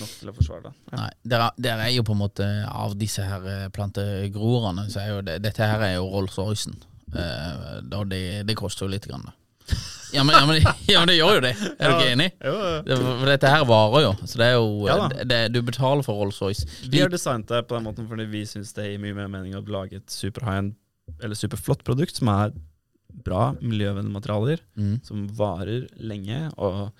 nok til å forsvare det. Ja. Nei, dere, dere er jo på en måte Av disse her eh, plantegroerne, så er jo det, dette her er jo Rolls-Roycen. Eh, det, det koster jo litt. Grann, da. Ja men, ja, men, (laughs) ja, men det gjør jo det. Er du ikke enig? Det, for dette her varer jo. Så det er jo Ja det, det, Du betaler for Rolls-Royce. Vi har designet det på den måten fordi vi syns det gir mye mer mening å lage et super high-end eller superflott produkt som er bra, miljøvennlige materialer, Mm. som varer lenge og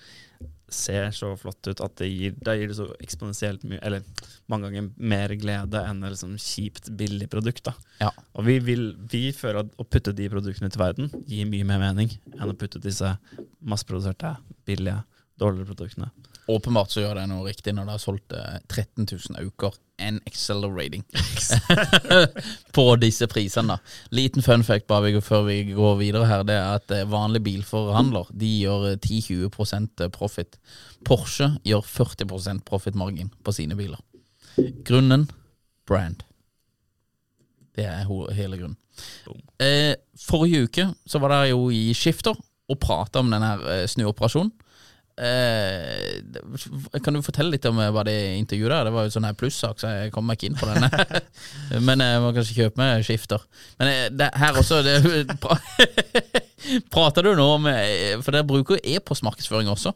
ser så flott ut at det gir, det gir det så eksponentielt mye, eller mange ganger mer glede enn et liksom kjipt, billig produkt. Ja. Og vi, vil, vi føler at å putte de produktene til verden gir mye mer mening enn å putte disse masseproduserte, billige, dårligere produktene. Åpenbart så gjør det noe riktig når det har solgt eh, 13 000 auker and accelerating (laughs) på disse prisene. Liten fun fact bare før vi går videre her, det er at vanlige vanlig bilforhandler de gjør eh, 10-20% profit. Porsche gjør 40% profitmargin på sine biler. Grunnen brand. Det er hele grunnen. Eh, forrige uke så var dere jo i Skifter og prata om denne eh, snuoperasjonen. Eh, kan du fortelle litt om eh, hva det intervjuet der? Det var jo sånn her plussak, så jeg kom meg ikke inn på den. (laughs) Men jeg må kanskje kjøpe meg skifter. Men eh, det, her også det, pra, (laughs) Prater du nå om eh, For dere bruker e-postmarkedsføring også.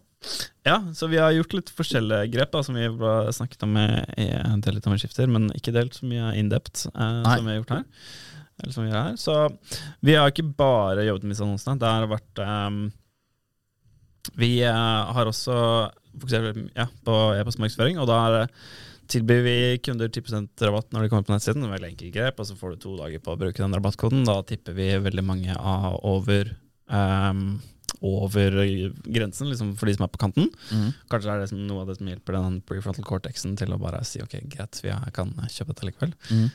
Ja, så vi har gjort litt forskjellige grep da, som vi har snakket om i delt om skifter, men ikke delt så mye in-depth eh, som vi har gjort her. Eller som vi gjør her. Så vi har ikke bare jobbet med disse annonsene. Det har vært ehm, Vi eh, har også fokusert ja, på e-postmarkedsføring, og da tilbyr vi kunder 10% rabatt når de kommer på nettsiden. Det er veldig enkelt grep, og så får du to dager på å bruke den rabattkoden. Da tipper vi veldig mange av over um, over grensen, liksom for de som er på kanten. Kanskje er det som noe av det som hjelper den prefrontal cortexen til å bare si ok, greit, vi kan kjøpe dette likevel.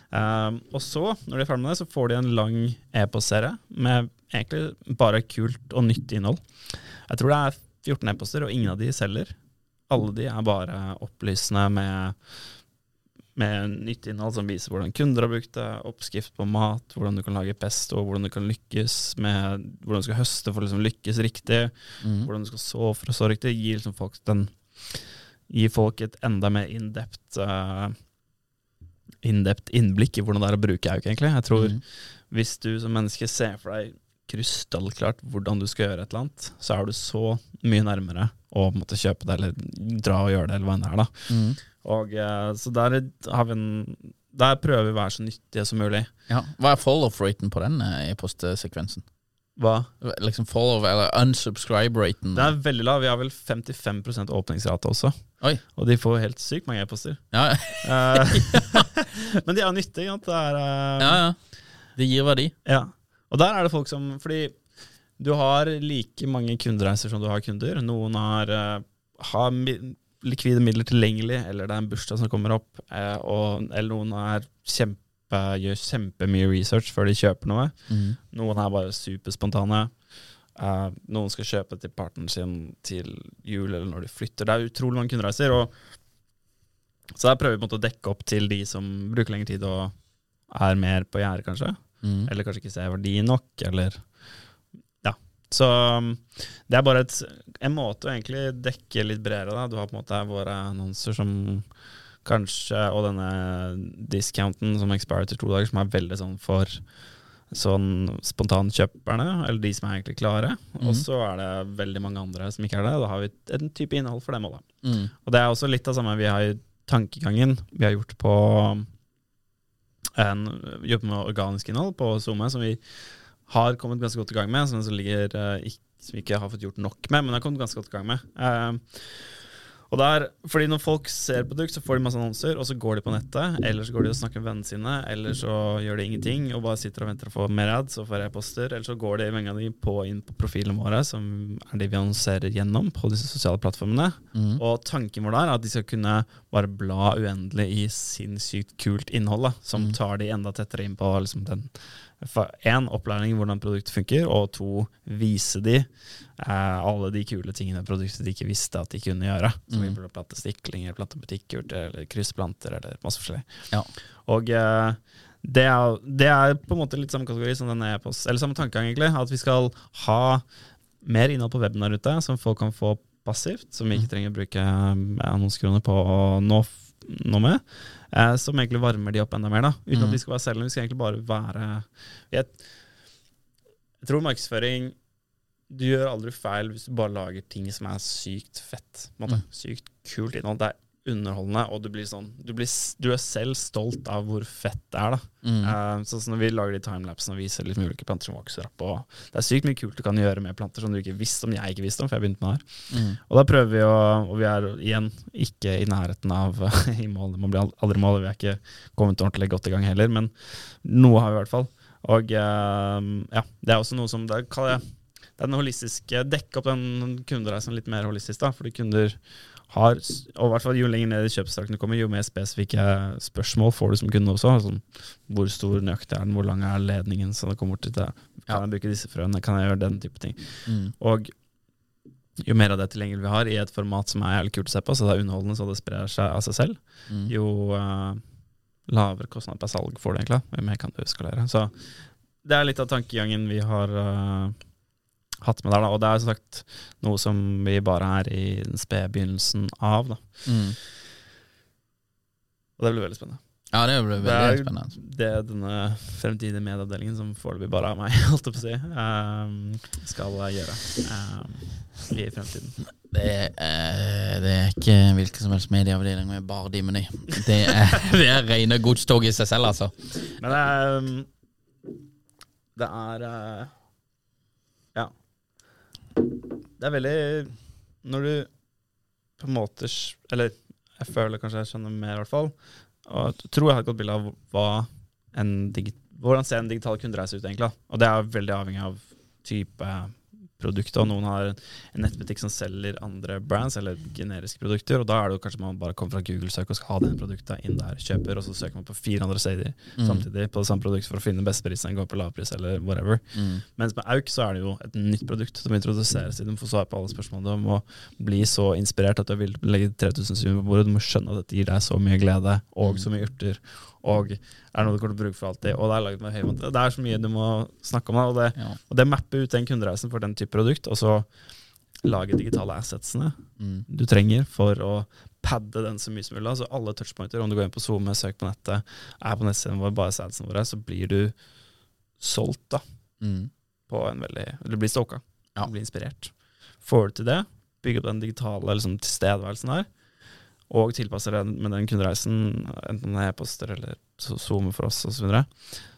Um, og så, når de er ferdig med det, så får de en lang e-postserie med egentlig bare kult og nyttig innhold. Jeg tror det er 14 e-poster, og ingen av de selger. Alle de er bare opplysende med, med nytt innhold som viser hvordan kunder har brukt det, oppskrift på mat, hvordan du kan lage pesto, hvordan du kan lykkes med hvordan du skal høste for å liksom lykkes riktig, hvordan du skal så for å så riktig. Gi liksom folk den Gi folk et enda mer in-depth uh, innblikk i hvordan det er å bruke auk, egentlig. Jeg tror mm. hvis du som menneske ser for deg krystallklart hvordan du skal gjøre et eller annet, så er du så mye nærmere å måtte kjøpe det, eller dra og gjøre det, eller hva enn det er. da. Mm. Og eh, Så der har vi en Der prøver vi å være så nyttige som mulig. Ja. Hva er follow-off-raten på den I e-postsekvensen? Hva? Liksom follow eller unsubscribe-raten. Det er veldig lav. Vi har vel 55% åpningsrate også. Oi. Og de får helt sykt mange e-poster. Ja, Eh, (laughs) (laughs) Men de er nyttige. Det er, uh... ja. ja. Det gir verdi. Ja. Og der er det folk som Fordi du har like mange kundereiser som du har kunder. Noen har, eh, har mi likvide midler tilgjengelig, eller det er en bursdag som kommer opp, eh, og, eller noen er kjempe, gjør kjempemye research før de kjøper noe. Noen er bare superspontane. Uh, noen skal kjøpe til partneren sin til jul eller når de flytter. Det er utrolig mange kundereiser. Så der prøver vi å dekke opp til de som bruker lengre tid og er mer på gjerdet, kanskje. Mm. Eller kanskje ikke ser verdi nok, eller Ja. Så um, det er bare et, en måte å egentlig dekke litt bredere. Da. Du har på en måte våre annonser som kanskje, og denne discounten som expirer til to dager, som er veldig sånn for sånn spontankjøperne, eller de som er egentlig klare. Og så er det veldig mange andre som ikke er det. Da har vi en type innhold for dem òg, da. Mm. Og det er også litt av samme vi har i tankegangen vi har gjort på en, jobber med organisk innhold på SoMe, som vi har kommet ganske godt i gang med, som, ligger, uh, ikke, som vi ikke har fått gjort nok med, men har kommet ganske godt i gang med. Eh, og der, fordi Når folk ser produkt, så får de masse annonser, og så går de på nettet. Eller så går de og snakker med vennene sine, eller så gjør de ingenting og bare sitter og venter å få mer ads og får e-poster. Eller så går de mange av de på inn på profilene våre, som er de vi annonserer gjennom på disse sosiale plattformene. Mm. Og tanken vår der er at de skal kunne bare bla uendelig i sinnssykt kult innhold, da, som tar de enda tettere inn på liksom, den Én, opplæring i hvordan produktet funker, og to, vise de eh, alle de kule tingene produktet de ikke visste at de kunne gjøre. Som vi burde plante stiklinger, plante butikkurter, eller kryssplanter, eller masse forskjellig. Ja. Og eh, det, er, det er på en måte litt samme kategori som denne e-post, eller samme tankegang, egentlig. At vi skal ha mer innhold på weben der ute, som folk kan få passivt, som vi ikke trenger å bruke eh, annonsekroner på å nå, nå med. Eh, som egentlig varmer de opp enda mer, da. Uten at de skal være selgende. Vi skal egentlig bare være Jeg, jeg tror markedsføring Du gjør aldri feil hvis du bare lager ting som er sykt fett. Måte. Sykt kult innhold. Det er underholdende, og du blir sånn Du, blir, du er selv stolt av hvor fett det er, da. Eh, sånn som når vi lager de timelapsene og viser litt ulike planter som vokser opp. Og det er sykt mye kult du kan gjøre med planter som du ikke visste om jeg ikke visste om, for jeg begynte med det her. Og da prøver vi å Og vi er igjen ikke i nærheten av (laughs) i mål. man blir aldri mål. Vi er ikke kommet ordentlig godt i gang heller, men noe har vi i hvert fall. Og uh, ja, det er også noe som det kaller jeg det den holistiske Dekke opp den kundereisen litt mer holistisk, da. Fordi kunder har, og i hvert fall jo lenger ned i kjøpsstrakken du kommer, jo mer spesifikke spørsmål får du som kunde også. Sånn, hvor stor nøyaktig er den, hvor lang er ledningen, så det kommer bort til det. Kan jeg bruke disse frøene, kan jeg gjøre den type ting. Mm. Og jo mer av det tilgjengelig vi har i et format som er jævlig kult å se på, så det er underholdende så det sprer seg av seg selv, Mm. jo uh, lavere kostnad per salg får du egentlig. Jo mer kan du skalere. Så det er litt av tankegangen vi har eh, hatt med der, da. Og det er som sagt noe som vi bare er i den spede begynnelsen av, da. Mm. Og det blir veldig spennende. Ja, det blir Det veldig er spennende. det er denne fremtidige medieavdelingen, som foreløpig bare er meg, (laughs) holdt jeg på å si, um, skal gjøre um, i fremtiden. Det er, eh, det er ikke hvilken som helst medieavdeling med bare de meny. Det er, (laughs) det er rene godstog i seg selv, altså. Men det er Det er uh, Ja. Det er veldig Når du på en måte Eller jeg føler kanskje jeg skjønner mer, i hvert fall. Og jeg tror jeg har et godt bilde av hva en digit, hvordan ser en digital kundereise ut, egentlig. Og det er veldig avhengig av type produkt. Og noen har en nettbutikk som selger andre brands eller generiske produkter. Og da er det jo kanskje man bare kommer fra Google-søk og skal ha den produktet inn der, kjøper, og så søker man på fire andre steder samtidig på det samme produktet for å finne den beste prisen, gå på lavpris eller whatever. Mens med Auk så er det jo et nytt produkt som introduseres i, Du må få svar på alle spørsmålene. Du må bli så inspirert at du vil legge 3000 sum på bordet. Du må skjønne at dette gir deg så mye glede og så mye urter. Og er noe du kommer til å bruke for alltid. Og det er laget med høyvant. Det er så mye du må snakke om. Og det, Ja. og det mapper ut den kundereisen for den type produkt, og så lage digitale assetsene Mm. du trenger for å padde den så mye som mulig. Altså alle touchpointer, om du går inn på SoMe, søk på nettet, er på nettsiden vår, bare se våre, så blir du solgt da, Mm. på en veldig Eller blir stalka. Ja. Blir inspirert. Får du til det, bygge opp den digitale liksom, tilstedeværelsen der, og tilpasser den med den kundereisen, enten det er e-poster eller Zoom for oss osv., så,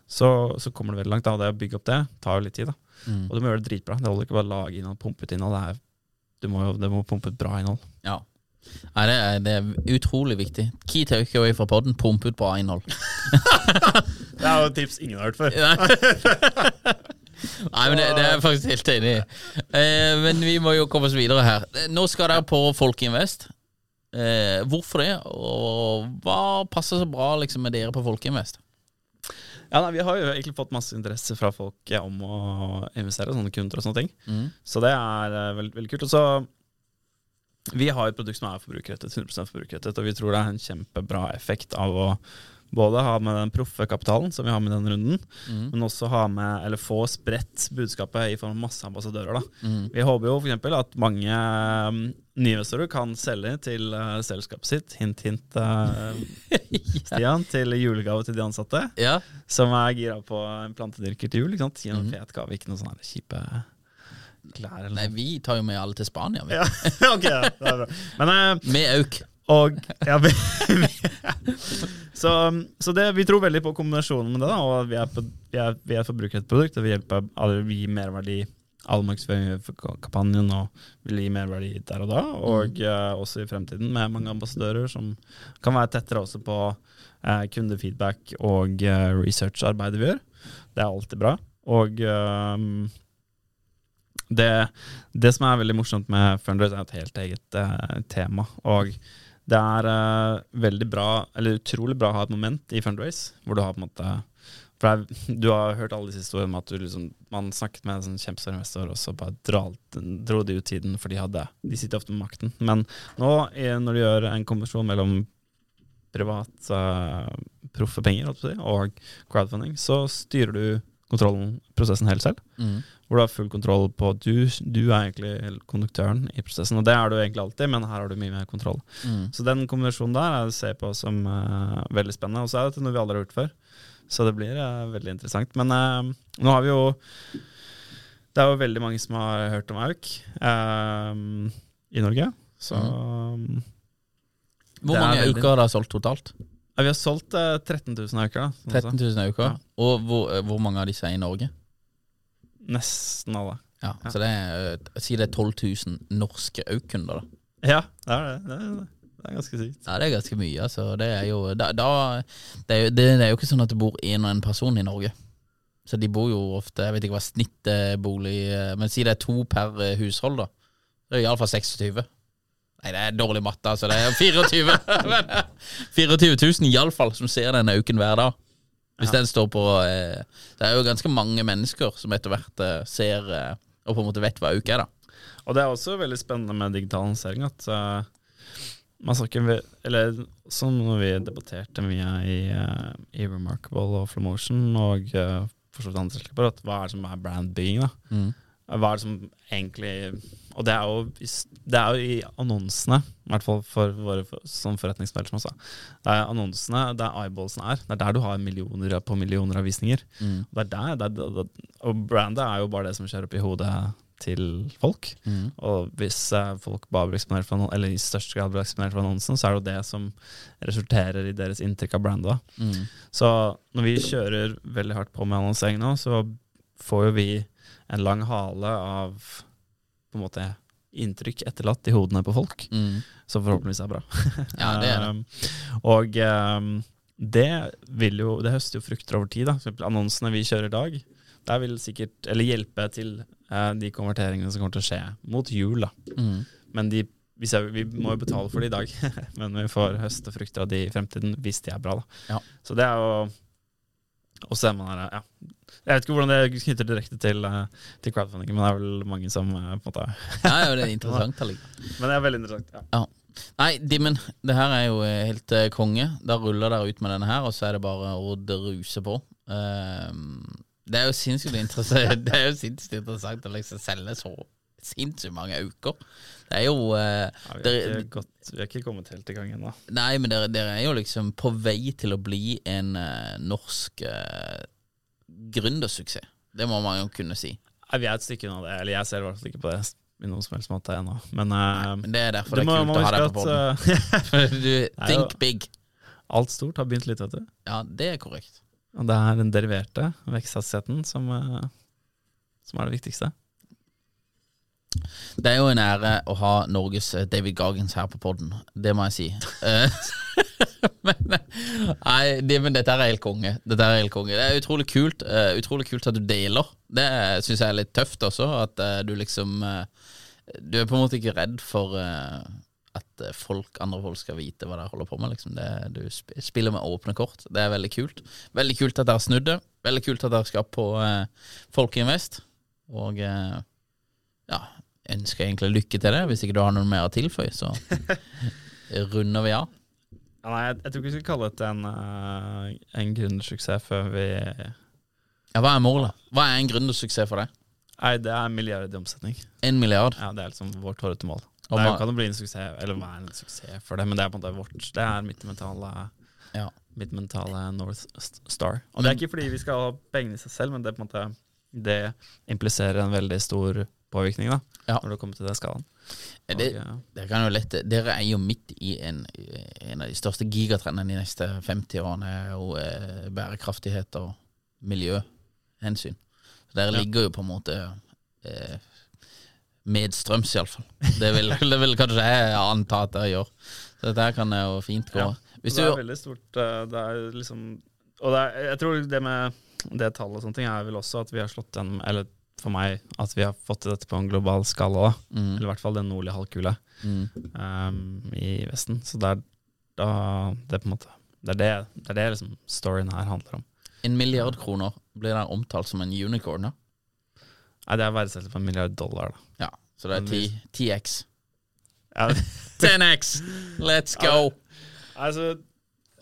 så, så kommer du veldig langt. da, Det å bygge opp det tar jo litt tid. da. Mm. Og du må gjøre det dritbra. Det holder ikke bare å lage innhold, pumpe ut innhold. Det, er, du må jo det må pumpe ut bra innhold. Ja. Nei, det er, det er utrolig viktig. Key takeaway fra podden pump ut bra innhold. (laughs) (laughs) Det er jo et tips ingen har hørt før. Nei, men det, det er jeg faktisk helt enig i. Eh, men vi må jo komme oss videre her. Nå skal dere på Folkeinvest. Eh, hvorfor det, og hva passer så bra liksom, med dere på Folkeinvest? Ja, nei, Vi har jo egentlig fått masse interesse fra folk ja, om å investere, sånne kunder og sånne ting. Mm. Så det er uh, veldig, veldig kult. Og så Vi har et produkt som er forbrukerrettet, 100% forbrukerrettet, og vi tror det er en kjempebra effekt av å både ha med den proffe kapitalen som vi har med den runden, Mm. men også ha med, eller få spredt budskapet i form av masse ambassadører. Mm. Vi håper jo f.eks. at mange um, nyinvestorer kan selge til uh, selskapet sitt, hint, hint, (laughs) eh, Stian, til julegave til de ansatte, Ja. som er gira på en plantedyrker til jul. ikke sant? Gi noen mm. fet gave, ikke noen sånne kjipe klær Nei, vi tar jo med alle til Spania, vi. Ja, (laughs) ok, ja, det er bra. Men uh, (laughs) Med auk. og ja, vi, så, så det, vi tror veldig på kombinasjonen med det, da, og vi er, på, vi er, vi er et produkt, og vi hjelper alle vi gir merverdi all markedsføring for kampanjen, og vil gi merverdi der og da, og eh, også i fremtiden med mange ambassadører som kan være tettere også på uh, kundefeedback og uh, researcharbeidet vi gjør. Det er alltid bra. Og eh, det, det som er veldig morsomt med Fundraise, er et helt eget eh, tema. Og det er uh, veldig bra, eller utrolig bra å ha et moment i Fundraise, hvor du har på en måte for er, Du har hørt alle disse historiene om at liksom, man snakket med en sånn kjempestor investor, og så bare dralt, dro de ut tiden, for de hadde De sitter ofte med makten. Men nå, når du gjør en kombinasjon mellom privat, uh, proffe penger og crowdfunding, så styrer du kontrollen, prosessen helt selv Mm. Hvor du har full kontroll på at du, du er egentlig konduktøren i prosessen. Og det er du egentlig alltid, men her har du mye mer kontroll. Mm. Så den kombinasjonen der jeg ser på som uh, veldig spennende. Og så er det noe vi aldri har gjort før, så det blir uh, veldig interessant. Men uh, nå har vi jo Det er jo veldig mange som har hørt om Auk i Norge. Så Hvor Det er mange veldig- uker har dere solgt totalt? ja, vi har solgt eh, 13 000 auker, da. sånn 13 000 uker. Ja. Og hvor, hvor mange av disse er i Norge? Nesten alle. Ja, Ja. Så det er, eh, si det er 12 000 norske auk-kunder, da. Ja, det er det. Det er, det er ganske sykt. Ja, det er ganske mye. Altså. Det, er jo, da, da, det, er jo, det, det er jo ikke sånn at det bor én og en person i Norge. Så de bor jo ofte Jeg vet ikke hva snittbolig Men si det er to per eh, hushold, da. Det er iallfall 26. Nei, det er dårlig matte, altså. Det er 24. (laughs) (laughs) Men, eh, 24 000 iallfall som ser denne auken hver dag. Hvis den står på eh, Det er jo ganske mange mennesker som etter hvert eh, ser eh, og på en måte vet hva auk er, da. Og det er også veldig spennende med digitalisering at eh, man snakker Eller som når vi debatterte mye i, eh, i Remarkable og Flomotion og uh, for så vidt andre selskaper, at hva er det som er brandbygging, da? Mm. Hva er det som egentlig Og det er jo, det er jo i annonsene, i hvert fall for våre for, som forretningsmodell, som jeg sa. Det er annonsene der eyeballsene er. Det er der du har millioner på millioner av visninger. Mm. Det er der, det er, det og brandet er jo bare det som skjer oppi hodet til folk. Mm. Og hvis eh, folk bare blir eksponert for eller i størst grad blir eksponert for annonsen, så er det jo det som resulterer i deres inntrykk av brandet. Mm. Så når vi kjører veldig hardt på med annonsering nå, så får jo vi en lang hale av på en måte inntrykk etterlatt i hodene på folk, Mm. som forhåpentligvis er bra. (laughs) Ja, det er det. Um, (laughs) og um, det vil jo Det høster jo frukter over tid. da For eksempel Annonsene vi kjører i dag, der vil sikkert Eller hjelpe til uh, de konverteringene som kommer til å skje mot jul. da Mm. Men de, jeg, vi må jo betale for det i dag, (laughs) men vi får høste frukter av de i fremtiden hvis de er bra. da Ja. Så det er jo Og så er man her, ja. Jeg vet ikke hvordan det knytter direkte til, eh, til crowdfunding, men det er vel mange som eh, på en måte Ja, ja, det er interessant. (laughs) Men det er veldig interessant. Ja. Nei, Dimmen, det her er jo eh, helt konge. Da ruller dere ut med denne her, og så er det bare å druse på. Ehm, det er jo sinnssykt interessant (laughs) Det er jo sinnssykt interessant å liksom selge så sinnssykt mange uker. Det er jo eh, Ja, vi, har ikke gått, vi har ikke kommet helt i gang ennå. Nei, men dere, dere er jo liksom på vei til å bli en eh, norsk uh, gründersuksess. Det må man jo kunne si. Nei, Vi er et stykke unna det. Eller jeg ser i hvert fall ikke på det i noen som helst måte ennå. Men, eh, Men det er derfor det er må kult å ha deg på båten. eh, (laughs) du (laughs) think big. alt stort har begynt litt, vet du. Ja, det er korrekt. Og det er den deriverte veksthastigheten som, eh, som er det viktigste. Det er jo en ære å ha Norges eh, David Gargens her på podden, det må jeg si. Eh, (laughs) men, nei, det, men dette er helt konge. Dette er helt konge. Det er utrolig kult uh, Utrolig kult at du deler. Det syns jeg er litt tøft også, at uh, du liksom uh, Du er på en måte ikke redd for eh, at eh, folk, andre folk skal vite hva dere holder på med. Liksom. Det, du spiller med åpne kort. Det er veldig kult. Veldig kult at dere har snudd det. Veldig kult at dere skal på eh, Folkeinvest. Og eh, ja, ønsker egentlig lykke til det. Hvis ikke du har noe mer å tilføye, så (laughs) runder vi av. Ja, nei, jeg, jeg tror ikke vi skal kalle det en, uh, en gründersuksess før vi Ja, hva er målet? Hva er en gründersuksess for deg? Nei, det er en milliard i omsetning. En milliard? Ja, Det er liksom vårt hårete mål. Det er- kan jo bli en suksess, eller være en suksess for det, men det er på en måte vårt Det er mitt mentale Ja. Mitt mentale North Star. Og det er ikke fordi vi skal ha pengene i seg selv, men det på en måte Det impliserer en veldig stor påvirkning da Ja. når det kommer til den skalaen. Er det, dere, kan jo lett, dere er jo midt i en, en av de største gigatrendene de neste 50 årene. og eh, bærekraftighet og miljøhensyn. Så dere Ja. ligger jo på en måte eh, medstrøms, iallfall. Det vil, (laughs) det vil kanskje jeg anta at dere gjør. Så dette kan jo fint gå. Ja. Hvis det du, er veldig stort. eh, Det er liksom Og det er, jeg tror det med det tallet og sånne ting er vel også at vi har slått gjennom Eller for meg, at vi har fått til dette på en global skala. da mm, Eller i hvert fall den nordlige halvkule mm, um, i Vesten. Så det er da det er måte Det er det, det, er det liksom storyen her handler om. En milliard kroner blir det omtalt som en unicorn, da? Nei, det er verdsettelse på en milliard dollar, da. Ja. Så det er Men 10, hvis- 10x. Ja, (laughs) 10x! Let's go! altså,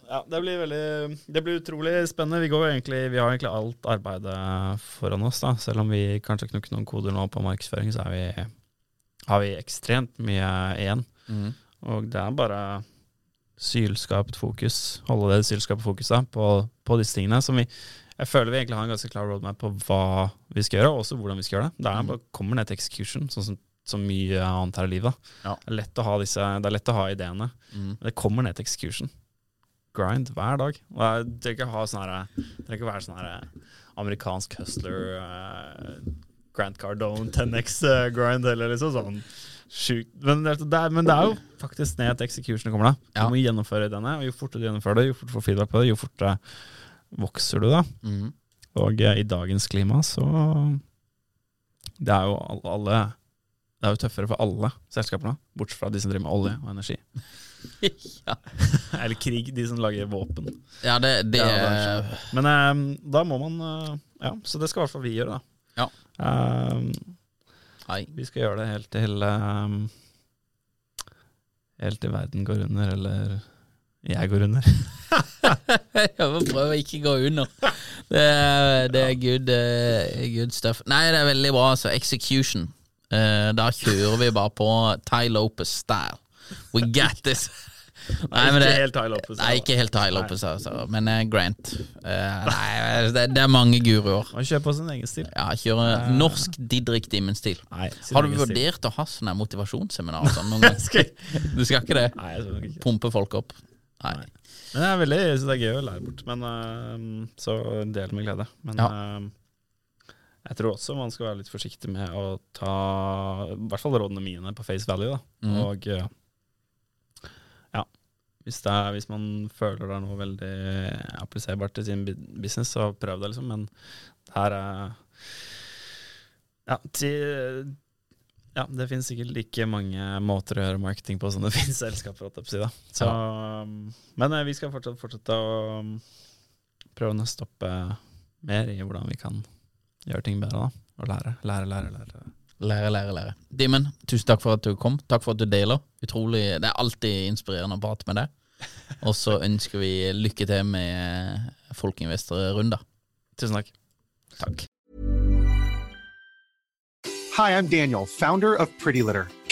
ja, det blir veldig Det blir utrolig spennende. Vi, går egentlig, vi har egentlig alt arbeidet foran oss, da. Selv om vi kanskje knukker noen koder nå på markedsføring, så vi, har vi ekstremt mye igjen. Mm. Og det er bare sylskapt fokus, holde det sylskapte fokuset på, på disse tingene. Som vi, jeg føler vi egentlig har en ganske klar roadmap på hva vi skal gjøre, og også hvordan vi skal gjøre det. Det er Mm. bare kommer ned til execution, sånn som så mye annet her i livet. Ja. Det, er disse, det er lett å ha ideene, Mm. men det kommer ned til execution. Grind hver dag. Og jeg trenger ikke ha sånn det trenger ikke være sånn her amerikansk hustler, uh, Grant Cardone, 10X eh, grind, eller liksom sånn sjukt. Men men det er jo faktisk ned til execution kommer, da. Ja. Du må gjennomføre denne, og jo fortere du gjennomfører det, jo fortere får feedback på det, jo fortere vokser du, da. Mm. Og eh, i dagens klima så Det er jo alle Det er jo tøffere for alle selskapene, bortsett fra de som driver med olje og energi. (laughs) ja. (laughs) Eller krig, de som lager våpen. ja, det, det Ja, det er Men um, da må man uh, Ja, så det skal i hvert fall vi gjøre, da. Ja. Um, vi skal gjøre det helt til um, Helt til verden går under, eller jeg går under. (laughs) Jeg må prøve å ikke gå under. Det det er good, uh, good stuff. Nei, det er veldig bra, altså. Execution. Eh, da kjører vi bare på Ty Lopez-style. We got this. (laughs) Nei, men det, ikke helt Ty Lopez. Nei, ikke helt Ty Lopez, altså. Men uh, Grant. Uh, nei, det, det er mange guruer. Han kjører på sin egen stil. Ja, kjører norsk Didrik Dimmen-stil. Har du vurdert stil. å ha sånne motivasjonsseminar sånn noen gang? (laughs) Du skal ikke det? Nei, jeg ikke. Pumpe folk opp? Nei. Men det er veldig så det er gøy å lære bort. Men uh, så del med glede. Men Ja. Jeg tror også man skal være litt forsiktig med å ta i hvert fall rådene mine på face value. Da. Mm. Og øh, ja, hvis, det er, hvis man føler det er noe veldig appliserbart til sin business, så prøv det, liksom. Men det her er ja, til, ja, det finnes sikkert like mange måter å gjøre marketing på som det (laughs) finnes selskaper. Så, ja. Så, Men eh, vi skal fortsatt fortsette å um, prøve å stoppe opp eh, mer i hvordan vi kan gjøre ting bedre. da. Og lære, lære, lære. lære. Lære, lære, lære. Dimmen, tusen takk for at du kom. Takk for at du deler. Utrolig, Det er alltid inspirerende å prate med deg. (laughs) Og så ønsker vi lykke til med Folkeinvestor-runder. Tusen takk. Takk. Hi, I'm Daniel, founder of Pretty Litter.